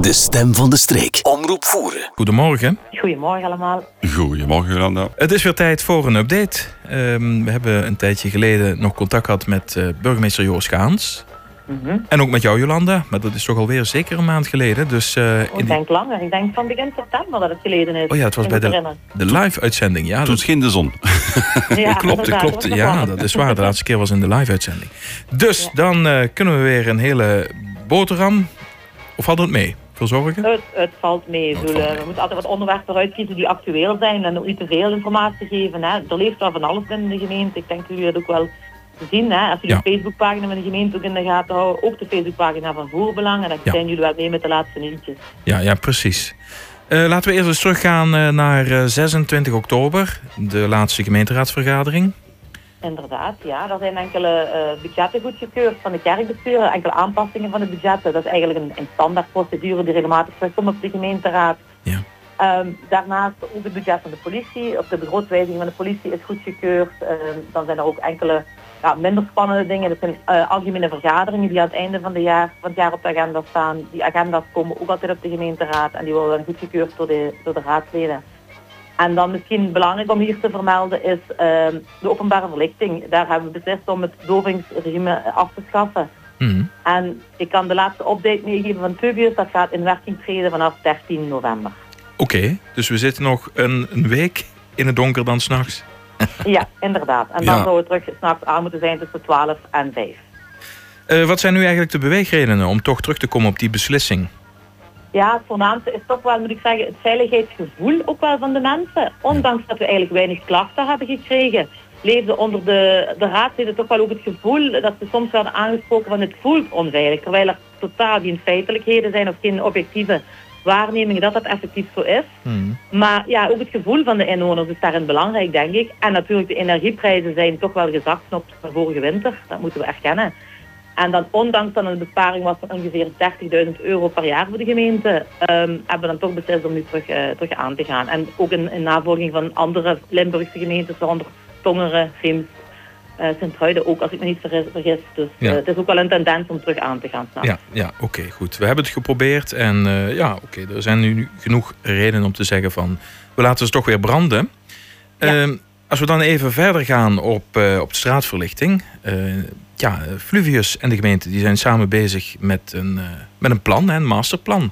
De stem van de streek. Omroep voeren. Goedemorgen. Goedemorgen allemaal. Goedemorgen, Jolanda. Het is weer tijd voor een update. Ehm, we hebben een tijdje geleden nog contact gehad met eh, burgemeester Joos Gaans. Mhm. En ook met jou, Jolanda. Maar dat is toch alweer zeker een maand geleden. Dus, Oh, in ik die- denk langer. Ik denk van begin september dat het geleden is. Oh ja, het was bij de, live-uitzending. Ja, Toen dat scheen de zon. Ja, klopt. inderdaad, klopt. Ja, dat is waar. De laatste keer was in de live-uitzending. Dus Ja. dan eh, kunnen we weer een hele boterham. Of hadden we het mee? Verzorgen? Het, het valt mee. Het valt eh, mee. We moeten altijd wat onderwerpen eruit kiezen die actueel zijn en ook niet te veel informatie geven. Hè. Er leeft wel van alles binnen de gemeente. Ik denk dat jullie dat ook wel zien. Hè. Als jullie Ja. de Facebookpagina van de gemeente ook in de gaten houden, ook de Facebookpagina van Voerbelang. En dan Ja. zijn jullie wel mee met de laatste nieuwtjes. Ja, ja precies. Eh, laten we eerst eens teruggaan eh, naar eh, 26 oktober. De laatste gemeenteraadsvergadering. Inderdaad, ja. Er zijn enkele eh, budgetten goedgekeurd van de kerkbesturen, enkele aanpassingen van de budgetten. Dat is eigenlijk een, een standaardprocedure die regelmatig terugkomt op de gemeenteraad. Ja. Ehm, daarnaast ook het budget van de politie, of de begrootwijziging van de politie is goedgekeurd. Ehm, dan zijn er ook enkele ja, minder spannende dingen. Dat zijn eh, algemene vergaderingen die aan het einde van, de jaar, van het jaar op de agenda staan. Die agenda's komen ook altijd op de gemeenteraad en die worden dan goedgekeurd door de, door de raadsleden. En dan misschien belangrijk om hier te vermelden is ehm, de openbare verlichting. Daar hebben we beslist om het dovingsregime eh, af te schaffen. Mhm. En ik kan de laatste update meegeven van Tubius. Dat gaat in werking treden vanaf 13 november. Oké, dus we zitten nog een, een week in het donker dan s'nachts. Ja, inderdaad. En dan Ja. zou het terug s'nachts aan moeten zijn tussen 12 en 5. Eh, wat zijn nu eigenlijk de beweegredenen om toch terug te komen op die beslissing? Ja, het voornaamste is toch wel, moet ik zeggen, het veiligheidsgevoel ook wel van de mensen. Ondanks dat we eigenlijk weinig klachten hebben gekregen, leefde onder de, de raadsleden toch wel ook het gevoel dat ze soms werden aangesproken van het voelt onveilig. Terwijl er totaal geen feitelijkheden zijn of geen objectieve waarnemingen dat dat effectief zo is. Mhm. Maar ja, ook het gevoel van de inwoners is daarin belangrijk, denk ik. En natuurlijk, de energieprijzen zijn toch wel gezakt van vorige winter. Dat moeten we erkennen. En dan, ondanks dat een besparing was van ongeveer 30.000 euro per jaar voor de gemeente, ehm, hebben we dan toch beslist om nu terug, eh, terug aan te gaan. En ook in, in navolging van andere Limburgse gemeentes, waaronder Tongeren, Veems, eh Sint-Truiden ook, als ik me niet vergis. vergis. Dus Ja. eh, het is ook wel een tendens om terug aan te gaan. Ja, ja oké, goed. We hebben het geprobeerd en ja, oké, er zijn nu genoeg redenen om te zeggen van we laten ze toch weer branden. Ja. Als we dan even verder gaan op, eh, op de straatverlichting. eh, ja, Fluvius en de gemeente die zijn samen bezig met een, eh, met een plan, een masterplan.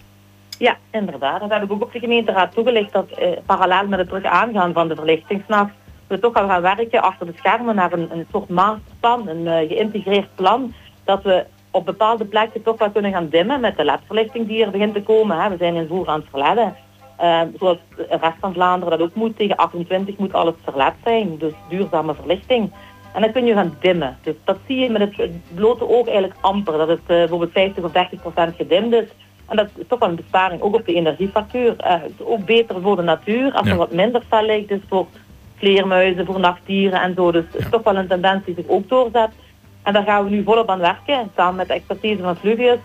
Ja, inderdaad. Dat heb ik ook op de gemeenteraad toegelicht dat parallel met het terug aangaan van de verlichting s'nachts we toch al gaan werken achter de schermen naar een, soort masterplan, een geïntegreerd plan, dat we op bepaalde plekken toch wel kunnen gaan dimmen met de ledverlichting die er begint te komen. Hè. We zijn in voer aan het verledden. Eh, zoals de rest van Vlaanderen dat ook moet, tegen 28 moet alles verled zijn, dus duurzame verlichting. En dan kun je gaan dimmen. Dus dat zie je met het, het blote oog eigenlijk amper, dat het eh, bijvoorbeeld 50 of 30 procent gedimd is. En dat is toch wel een besparing, ook op de energiefactuur. Eh, het is ook beter voor de natuur, als Ja. er wat minder fel ligt, dus voor vleermuizen, voor nachtdieren en zo. Dus het is toch wel een tendens die zich ook doorzet. En daar gaan we nu volop aan werken, samen met de expertise van Fluvius.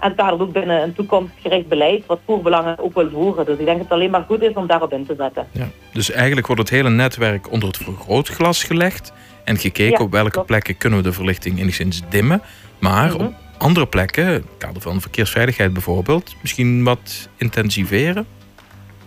En het gaat ook binnen een toekomstgericht beleid, wat voerbelangen ook wil voeren. Dus ik denk dat het alleen maar goed is om daarop in te zetten. Ja. Dus eigenlijk wordt het hele netwerk onder het vergrootglas gelegd en gekeken Ja, op welke klopt. plekken kunnen we de verlichting enigszins dimmen. Maar Mhm. op andere plekken, in het kader van verkeersveiligheid bijvoorbeeld, misschien wat intensiveren.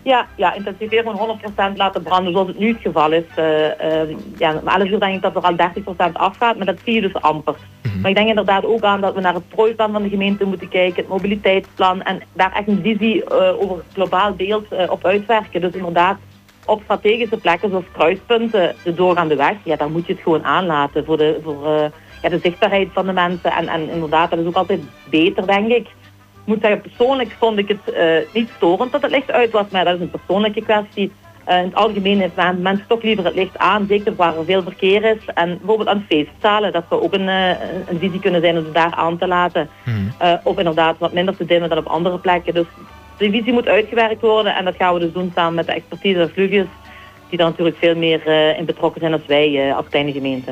Ja, ja, intensiveren van 100% laten branden zoals het nu het geval is. Eh, eh, ja, om 11 uur denk ik dat er al 30% afgaat, maar dat zie je dus amper. Mhm. Maar ik denk inderdaad ook aan dat we naar het prooiplan van de gemeente moeten kijken, het mobiliteitsplan en daar echt een visie eh, over het globaal beeld eh, op uitwerken. Dus inderdaad op strategische plekken zoals kruispunten, de doorgaande weg, ja, daar moet je het gewoon aanlaten voor de, voor, ja, de zichtbaarheid van de mensen. En, en inderdaad, dat is ook altijd beter, denk ik. Ik moet zeggen, persoonlijk vond ik het eh, niet storend dat het licht uit was, maar dat is een persoonlijke kwestie. Eh, in het algemeen hebben mensen toch liever het licht aan, zeker waar er veel verkeer is. En bijvoorbeeld aan feestzalen, dat zou ook een, eh, een visie kunnen zijn om het daar aan te laten. Eh, of inderdaad wat minder te dimmen dan op andere plekken. Dus de visie moet uitgewerkt worden en dat gaan we dus doen samen met de expertise van Fluvius, die daar natuurlijk veel meer in betrokken zijn als wij als kleine gemeente.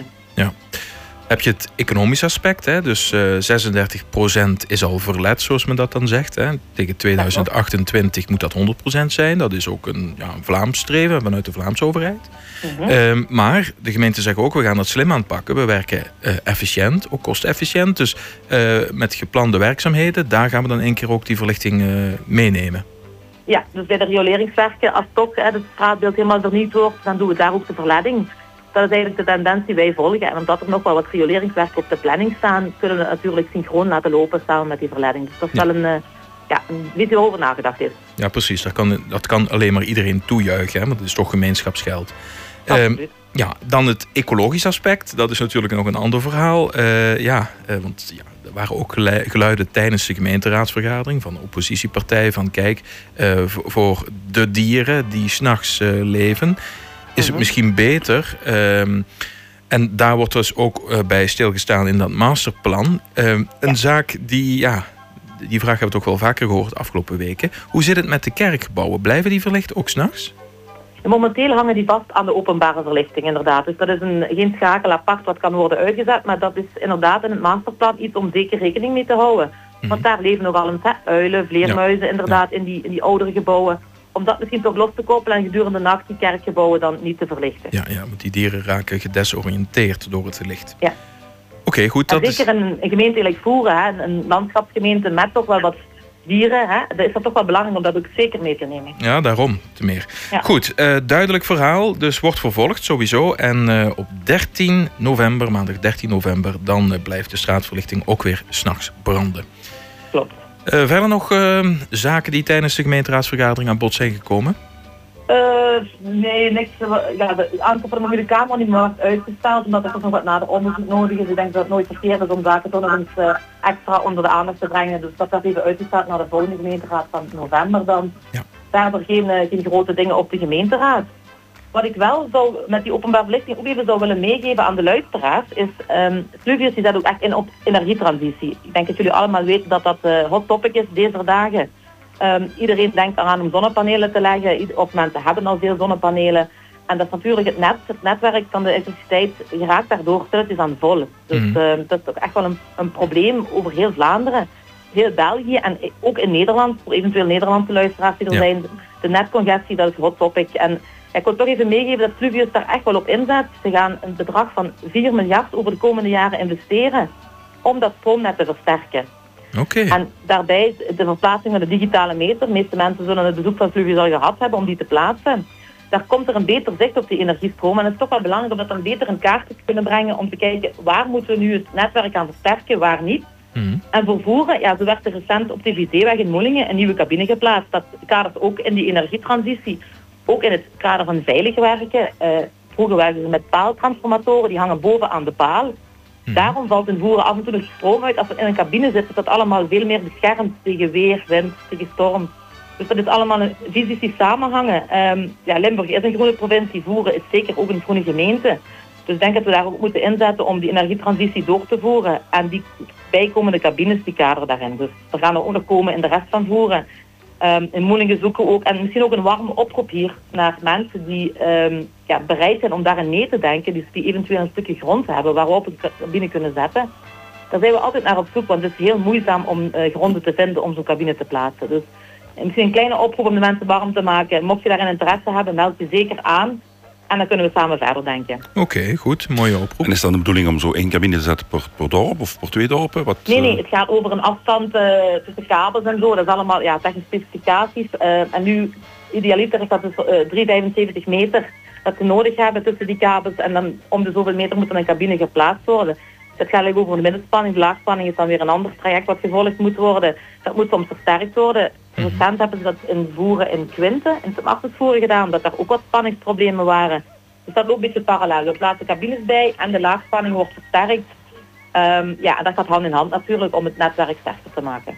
Heb je het economisch aspect. Hè? Dus uh, 36% is al verlet, zoals men dat dan zegt. Hè? Tegen 2028 moet dat 100% zijn. Dat is ook een, ja, een Vlaams streven vanuit de Vlaamse overheid. Mhm. Ehm, maar de gemeenten zeggen ook, we gaan dat slim aanpakken. We werken uh, efficiënt, ook kostefficiënt. Dus uh, met geplande werkzaamheden, daar gaan we dan één keer ook die verlichting meenemen. Ja, dus bij de rioleringswerken, als toch het straatbeeld helemaal vernieuwd wordt, dan doen we daar ook de verleiding. Dat is eigenlijk de tendens die wij volgen. En omdat er nog wel wat rioleringswerken op de planning staan, kunnen we natuurlijk synchroon laten lopen samen met die verleiding. Dus dat is wel een, ja, een iets over nagedacht is. Ja, precies. Dat kan, dat kan alleen maar iedereen toejuichen, hè? want het is toch gemeenschapsgeld. Um, ja, dan het ecologisch aspect. Dat is natuurlijk nog een ander verhaal. Uh, ja, uh, want ja, er waren ook geluiden tijdens de gemeenteraadsvergadering van de oppositiepartij van kijk, uh, voor de dieren die s'nachts leven, is het mhm. misschien beter. Um, en daar wordt dus ook bij stilgestaan in dat masterplan. Um, een zaak die, ja, die vraag hebben we toch wel vaker gehoord de afgelopen weken. Hoe zit het met de kerkgebouwen? Blijven die verlicht ook s'nachts? Momenteel hangen die vast aan de openbare verlichting inderdaad. Dus dat is een, geen schakel apart wat kan worden uitgezet, maar dat is inderdaad in het masterplan iets om zeker rekening mee te houden. Mhm. Want daar leven nogal een uilen, vleermuizen inderdaad in, die, in die oudere gebouwen. Om dat misschien toch los te koppelen en gedurende de nacht die kerkgebouwen dan niet te verlichten. Ja, ja want die dieren raken gedesoriënteerd door het licht. Ja. Oké, goed. Dat zeker is... een, een gemeente Voeren, hè, een landschapsgemeente met toch wel wat dieren, hè, dat is dat toch wel belangrijk om dat ook zeker mee te nemen. Ja, daarom te meer. Goed, uh, duidelijk verhaal, dus wordt vervolgd sowieso. En uh, op 13 november, maandag 13 november, dan uh, blijft de straatverlichting ook weer s'nachts branden. Klopt. Verder nog zaken die tijdens de gemeenteraadsvergadering aan bod zijn gekomen? Uh, nee, niks. Ja, de aankoop van de mobiele camera niet meer uitgesteld, omdat er nog wat nader onderzoek nodig is. Ik denk dat het nooit verkeerd is om zaken toch nog eens uh, extra onder de aandacht te brengen. Dus dat werd even uitgesteld naar de volgende gemeenteraad van november dan. Ja. Verder geen, geen grote dingen op de gemeenteraad. Wat ik wel zou met die openbaar verlichting ook even zou willen meegeven aan de luisteraars, is um, Fluvius die zet ook echt in op energietransitie. Ik denk dat jullie allemaal weten dat dat hot topic is deze dagen. Um, iedereen denkt eraan om zonnepanelen te leggen. Op mensen hebben al veel zonnepanelen. En dat is natuurlijk het net, het netwerk van de elektriciteit geraakt daardoor is aan vol. Dus mm. uh, dat is echt wel een, een, probleem over heel Vlaanderen, heel België en ook in Nederland, voor eventueel Nederlandse luisteraars die er zijn. De netcongestie, dat is hot topic. En ik wil toch even meegeven dat Fluvius daar echt wel op inzet. Ze gaan een bedrag van 4 miljard over de komende jaren investeren om dat stroomnet te versterken. En daarbij de verplaatsing van de digitale meter. De meeste mensen zullen het bezoek van Fluvius al gehad hebben om die te plaatsen. Daar komt er een beter zicht op die energiestroom. En het is toch wel belangrijk om dat dan beter in kaart te kunnen brengen om te kijken waar moeten we nu het netwerk aan versterken, waar niet. Mm. En voor voeren, ja, zo werd er recent op de VT-weg in Moelingen een nieuwe cabine geplaatst. Dat kadert ook in die energietransitie, ook in het kader van veilig werken. Uh, vroeger werken ze met paaltransformatoren, die hangen boven aan de paal. Mhm. Daarom valt in voeren af en toe de stroom uit. Als we in een cabine zitten, dat allemaal veel meer beschermd tegen weer, wind, tegen storm. Dus dat is allemaal een visies die samenhangen. Um, ja, Limburg is een groene provincie, voeren is zeker ook een groene gemeente. Dus ik denk dat we daar ook moeten inzetten om die energietransitie door te voeren. En die bijkomende cabines, die kaderen daarin. Dus er gaan er ook nog komen in de rest van voeren um, in Moelingen zoeken ook. En misschien ook een warme oproep hier naar mensen die um, ja, bereid zijn om daar een nee te denken. Dus die eventueel een stukje grond hebben waarop we het cabine kunnen zetten. Daar zijn we altijd naar op zoek, want het is heel moeizaam om uh, gronden te vinden om zo'n cabine te plaatsen. Dus misschien een kleine oproep om de mensen warm te maken. Mocht je daarin interesse hebben, meld je zeker aan. En dan kunnen we samen verder denken. Oké, goed. Mooie oproep. En is dan de bedoeling om zo één cabine te zetten per, per dorp of per twee dorpen? Wat, nee, nee. Eh? Het gaat over een afstand uh, tussen kabels en zo. Dat is allemaal ja, technische specificaties. Uh, en nu, idealiter is dat dus 3,75 meter dat ze nodig hebben tussen die kabels. En dan om de zoveel meter moet er een cabine geplaatst worden. Het gaat over de middenspanning. De laagspanning is dan weer een ander traject wat gevolgd moet worden. Dat moet soms versterkt worden. Recent hebben ze dat in voeren in Quinten, in het voeren gedaan, omdat daar ook wat spanningsproblemen waren. Dus dat loopt een beetje parallel. We plaatsen cabines bij en de laagspanning wordt versterkt. Um, ja, en dat gaat hand in hand natuurlijk om het netwerk sterker te maken.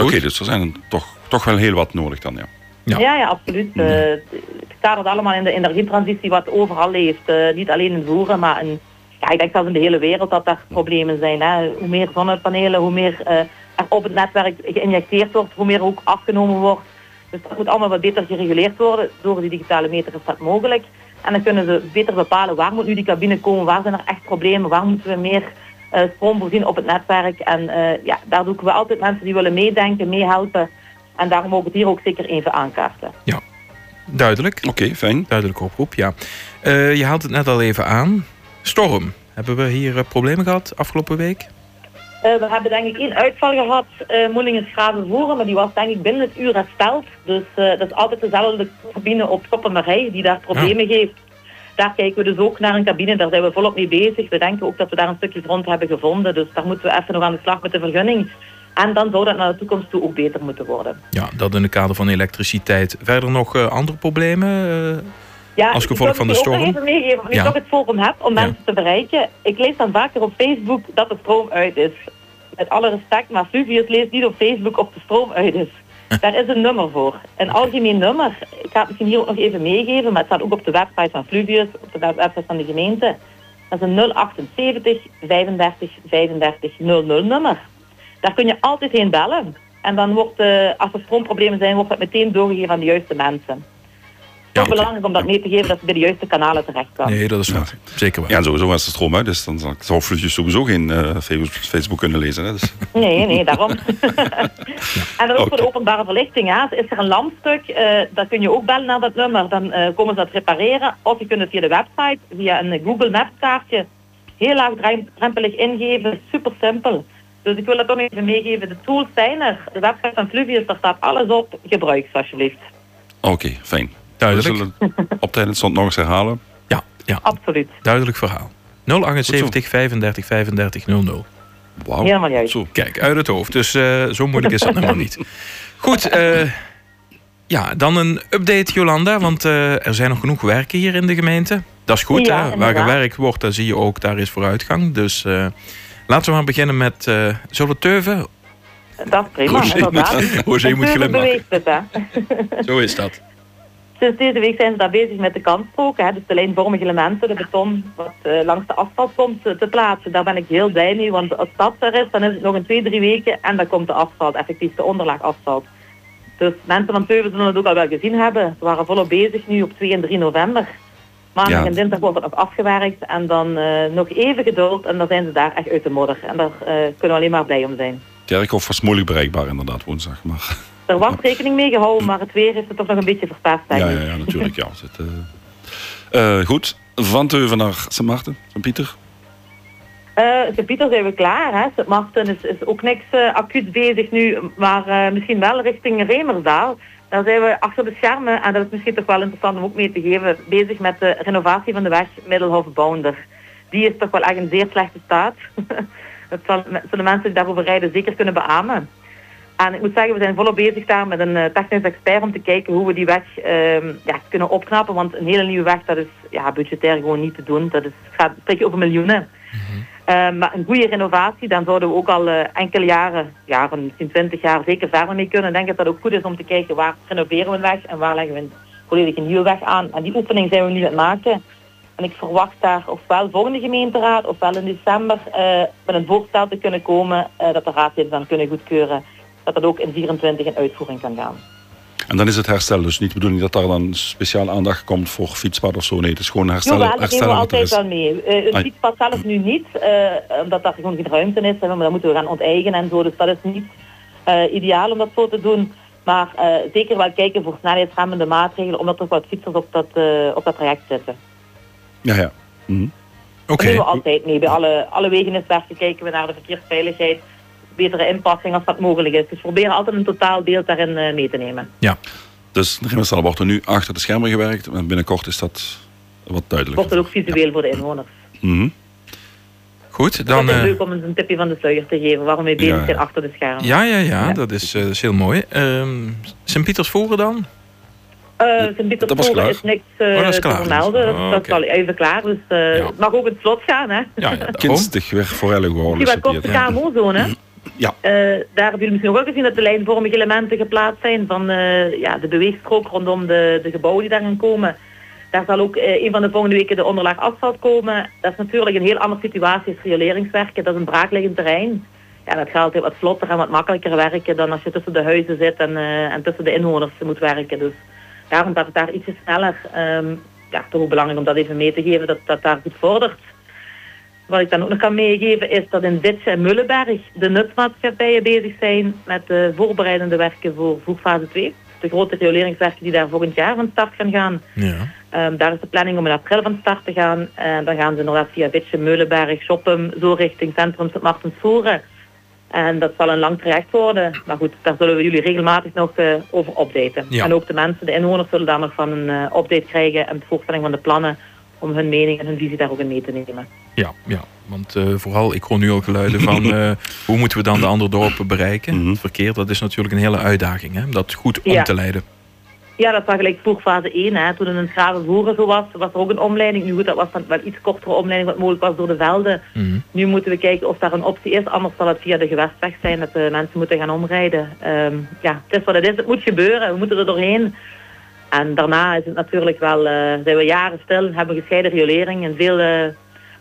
Oké, dus er zijn toch, toch wel heel wat nodig dan, ja. Ja, ja, ja absoluut. Uh, het staat allemaal in de energietransitie wat overal leeft. Uh, niet alleen in voeren, maar in ja, ik denk zelfs in de hele wereld dat daar problemen zijn. Hè. Hoe meer zonnepanelen, hoe meer uh, er op het netwerk geïnjecteerd wordt, hoe meer ook afgenomen wordt. Dus dat moet allemaal wat beter gereguleerd worden. Door die digitale meter is dat mogelijk. En dan kunnen ze beter bepalen waar moet nu die cabine komen, waar zijn er echt problemen, waar moeten we meer uh, stroom voorzien op het netwerk. En uh, ja, daar zoeken we altijd mensen die willen meedenken, meehelpen. En daarom ook het hier ook zeker even aankaarten. Ja, duidelijk. Oké, fijn. Duidelijke oproep, ja. Uh, je haalt het net al even aan. Storm. Hebben we hier problemen gehad afgelopen week? Uh, we hebben denk ik één uitval gehad, uh, Moelingen voeren, maar die was denk ik binnen het uur hersteld. Dus uh, dat is altijd dezelfde cabine op Koppenmarij die daar problemen ja. geeft. Daar kijken we dus ook naar een cabine, daar zijn we volop mee bezig. We denken ook dat we daar een stukje grond hebben gevonden, dus daar moeten we even nog aan de slag met de vergunning. En dan zou dat naar de toekomst toe ook beter moeten worden. Ja, dat in het kader van elektriciteit. Verder nog andere problemen? Ja, als gevolg van de storm? Ik wil even meegeven, toch het forum hebt om mensen te bereiken. Ik lees dan vaker op Facebook dat de stroom uit is. Met alle respect, maar Fluvius leest niet op Facebook of de stroom uit is. Daar is een nummer voor. Een algemeen nummer. Ik ga het misschien hier ook nog even meegeven, maar het staat ook op de website van Fluvius, op de website van de gemeente. Dat is een 078 35 35 00 nummer. Daar kun je altijd heen bellen. En dan wordt, uh, als er stroomproblemen zijn, wordt dat meteen doorgegeven aan de juiste mensen ja, okay. belangrijk om dat mee te geven dat ze bij de juiste kanalen terechtkomen. Nee, dat is waar. Zeker waar. Ja, sowieso was de stroom uit, dus dan zou Vloedjes sowieso geen uh, Facebook kunnen lezen. Hè, dus. Nee, nee, daarom. en dan ook voor de openbare verlichting. Ja. Is er een lampstuk, uh, dan kun je ook bellen naar dat nummer. Dan uh, komen ze dat repareren. Of je kunt het via de website, via een Google Maps kaartje, heel laagdrempelig ingeven. Super simpel. Dus ik wil dat toch even meegeven. De tools zijn er. De website van Fluvius, daar staat alles op. Gebruik ze alsjeblieft. Oké, okay, fijn. Duidelijk. We zullen op tijd stond nog eens herhalen. Ja, ja. Absoluut. Duidelijk verhaal. 078 35 35 00. Wauw. Helemaal juist. Zo. Kijk, uit het hoofd. Dus uh, zo moeilijk is dat helemaal niet. Goed, uh, ja, dan een update Jolanda. Want uh, er zijn nog genoeg werken hier in de gemeente. Dat is goed, ja, hè? Waar gewerkt wordt, daar zie je ook, daar is vooruitgang. Dus laten we maar beginnen met, zullen we teuven? Dat is prima, José inderdaad. Moet, José moet glimlachen. Zo is dat. Sinds deze week zijn ze daar bezig met de kantstroken, hè, dus de lijnvormige elementen, de beton wat uh, langs de asfalt komt uh, te plaatsen. Daar ben ik heel blij mee, want als dat er is, dan is het nog in twee, drie weken en dan komt de asfalt, effectief de onderlaag asfalt. Dus mensen van Teuven zullen het ook al wel gezien hebben. Ze waren volop bezig nu op 2 en 3 november. Maandag Ja. en dinsdag wordt het nog afgewerkt en dan uh, nog even geduld en dan zijn ze daar echt uit de modder. En daar kunnen we alleen maar blij om zijn. Kerkhof was moeilijk bereikbaar inderdaad woensdag. Maar, Er was rekening mee gehouden, maar het weer heeft het toch nog een beetje verpest. ja, ja, ja, natuurlijk. Ja. Uh, uh, goed, van Teuven naar Sint Maarten, Sint Pieter. Uh, Sint Pieter zijn we klaar. Hè? Sint Maarten is, is ook niks acuut bezig nu, maar misschien wel richting Remersdaal. Daar zijn we achter de schermen, en dat is misschien toch wel interessant om ook mee te geven, bezig met de renovatie van de weg Middelhof-Bounder. Die is toch wel echt in zeer slechte staat. dat zal, zullen mensen die daarover rijden zeker kunnen beamen. En ik moet zeggen, we zijn volop bezig daar met een uh, technisch expert om te kijken hoe we die weg uh, ja, kunnen opknappen. Want een hele nieuwe weg, dat is ja, budgetair gewoon niet te doen. Dat is, gaat, spreek je over miljoenen. Mm -hmm. uh, maar een goede renovatie, dan zouden we ook al uh, enkele jaren, jaren, misschien twintig jaar, zeker verder mee kunnen. Ik denk dat dat ook goed is om te kijken waar renoveren we een weg en waar leggen we een volledig een nieuwe weg aan. En die oefening zijn we nu aan het maken. En ik verwacht daar ofwel volgende gemeenteraad ofwel in december uh, met een voorstel te kunnen komen dat de raadsleden dan kunnen goedkeuren dat dat ook in 24 in uitvoering kan gaan. En dan is het herstel dus niet de bedoeling dat daar dan speciaal aandacht komt voor fietspad of zo. Nee, het is gewoon herstellen. Jawel, dat nemen we altijd wel mee. Uh, het Ai. fietspad zelf nu niet, uh, omdat daar gewoon geen ruimte is. En dan moeten we gaan onteigenen en zo. Dus dat is niet uh, ideaal om dat zo te doen. Maar zeker wel kijken voor snelheidsremmende maatregelen, omdat er wat fietsers op dat, op dat traject zitten. Ja, ja. Mhm. Oké. Dat doen we altijd mee. Bij alle, alle wegenniswerken kijken we naar de verkeersveiligheid betere inpassing als dat mogelijk is. Dus proberen altijd een totaalbeeld daarin uh, mee te nemen. Ja. Dus de Rimmerstal wordt er nu achter de schermen gewerkt. En binnenkort is dat wat duidelijker. Wordt het ook visueel voor de inwoners. Mm -hmm. Goed, dan... Het is leuk om eens een tipje van de sluier te geven waarom we bezig ja, zijn achter de schermen. Ja, ja, ja, ja. Dat, is, uh, dat is heel mooi. Um, Sint-Pieters-Voeren dan? Uh, Sint-Pieters-Voeren is niks uh, oh, dat is te vermelden. Oh, dat is al even klaar. Dus uh, ja. het mag ook in het slot gaan, hè? Ja, ja, Kinstig weg voor elk Die wat korte KMO-zone, hè? Ja. Uh, daar hebben jullie misschien ook gezien dat de lijnvormige elementen geplaatst zijn van uh, ja, de beweegstrook rondom de, de gebouwen die daarin komen. Daar zal ook uh, een van de volgende weken de onderlaag asfalt komen. Dat is natuurlijk een heel andere situatie als rioleringswerken. Dat is een braakliggend terrein. Ja, dat gaat heel wat vlotter en wat makkelijker werken dan als je tussen de huizen zit en, en tussen de inwoners moet werken. Dus daarom dat het daar ietsje sneller. Um, ja, toch ook belangrijk om dat even mee te geven, dat dat daar goed vordert. Wat ik dan ook nog kan meegeven is dat in Witse en Mullenberg de nutmaatschappijen bezig zijn met de voorbereidende werken voor vroegfase 2. De grote rioleringswerken die daar volgend jaar van start gaan gaan. Ja. Um, daar is de planning om in april van start te gaan. En dan gaan ze inderdaad via Witse, Meulenberg, Shoppen, zo richting Centrum Sint Martens voeren. En dat zal een lang traject worden. Maar goed, daar zullen we jullie regelmatig nog uh, over updaten. Ja. En ook de mensen, de inwoners, zullen daar nog van een uh, update krijgen en de voorstelling van de plannen om hun mening en hun visie daar ook in mee te nemen. Ja, ja. want uh, vooral, ik hoor nu al geluiden van uh, hoe moeten we dan de andere dorpen bereiken. Mhm. Het verkeer, dat is natuurlijk een hele uitdaging, hè, om dat goed om Ja. te leiden. Ja, dat was gelijk voor fase 1. Hè. Toen het in Graven voeren zo was, was er ook een omleiding. Nu goed, dat was dan wel iets kortere omleiding wat mogelijk was door de velden. Mhm. Nu moeten we kijken of daar een optie is. Anders zal het via de gewestweg zijn dat de mensen moeten gaan omrijden. Ehm, ja, het is wat het is. Het moet gebeuren. We moeten er doorheen. En daarna is het natuurlijk wel, eh, zijn we jaren stil, hebben we gescheiden riolering, een veel eh,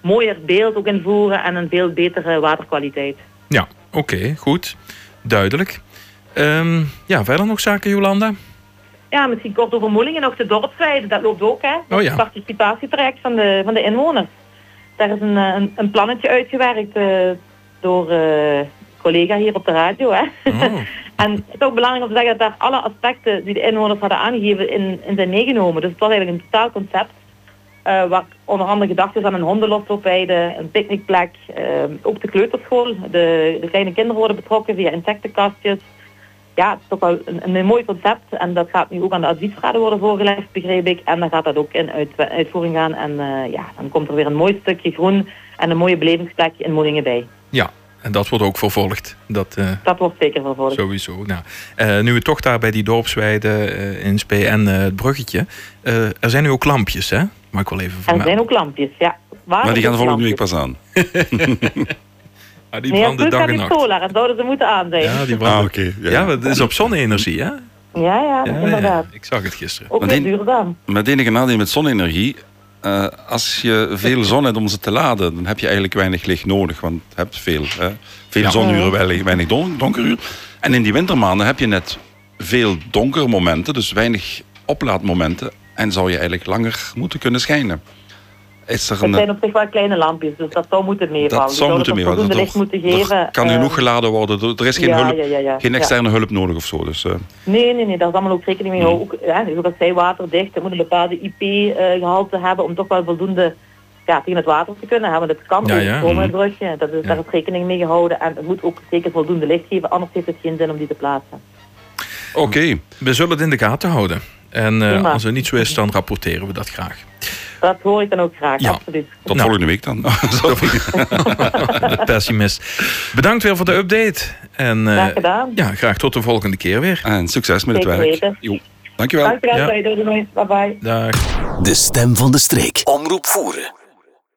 mooier beeld ook invoeren en een veel betere waterkwaliteit. Ja, oké, goed. Duidelijk. Ehm, ja, verder nog zaken, Jolanda? Ja, misschien kort over Moelingen, nog de dorpsweide, dat loopt ook hè. Oh ja. Het participatietraject van de, van de inwoners. Daar is een, eh, een, een plannetje uitgewerkt door eh collega hier op de radio hè. Oh. En het is ook belangrijk om te zeggen dat daar alle aspecten die de inwoners hadden aangegeven in, in zijn meegenomen. Dus het was eigenlijk een totaal concept. eh, waar onder andere gedacht is aan een hondenlosloopweide, een picknickplek, eh, ook de kleuterschool. De, de kleine kinderen worden betrokken via insectenkastjes. Ja, het is toch wel een, een mooi concept en dat gaat nu ook aan de adviesraden worden voorgelegd, begreep ik. En dan gaat dat ook in uit, uitvoering gaan en eh, ja, dan komt er weer een mooi stukje groen en een mooie belevingsplek in Molingen bij. Ja, en dat wordt ook vervolgd. Dat eh, Dat wordt zeker vervolgd. sowieso. Nou, eh, nu we toch daar bij die dorpsweide eh, in Spee en eh, het bruggetje. eh, er zijn nu ook lampjes, hè? Mag ik wel even Er vermelden. zijn ook lampjes, ja. Waar Maar die gaan volgende week pas aan. Ah, die branden dag en nacht. solar en zouden ze moeten aan zijn. Ja, die Ah, branden. oké. Ja, ja. het is op zonne-energie, hè? Ja, ja, Ja, inderdaad. ja, ik zag het gisteren. Ook die- duurzaam. Het enige nadeel met zonne-energie, eh, als je veel zon hebt om ze te laden, dan heb je eigenlijk weinig licht nodig, want je hebt veel. Hè? Veel Ja. zonuren, weinig, weinig don- donkeruren. En in die wintermaanden heb je net veel donkere momenten, dus weinig oplaadmomenten, en zou je eigenlijk langer moeten kunnen schijnen. Is er Het een, zijn op zich wel kleine lampjes, dus dat zou moeten meevallen. dat zou moeten meevallen. licht moeten geven. er kan eh, genoeg geladen worden, er- er is geen, ja, hulp, ja, ja, ja. geen externe hulp nodig of zo. Dus, eh, Nee, nee, nee, daar is allemaal ook rekening mee Hmm. gehouden. Ook, ja, zoals ik zei, waterdicht. Het moet een bepaalde IP-gehalte hebben om toch wel voldoende ja, tegen het water te kunnen hebben. Dat kan Ja, ja. komen brugje. Dat is. Daar is rekening mee gehouden. En het moet ook zeker voldoende licht geven, anders heeft het geen zin om die te plaatsen. Oké, We zullen het in de gaten houden. En eh, als het niet zo is, dan rapporteren we dat graag. Dat hoor ik dan ook graag, Ja. absoluut. tot Nou. volgende week dan. Sorry. De pessimist. Bedankt weer voor de update. En eh, Graag gedaan. ja, graag tot de volgende keer weer. En succes met het werk. weten. Jo, dankjewel. Dankjewel, Ja. ja. doei, doei. Bye bye. Dag. De stem van de streek. Omroep voeren.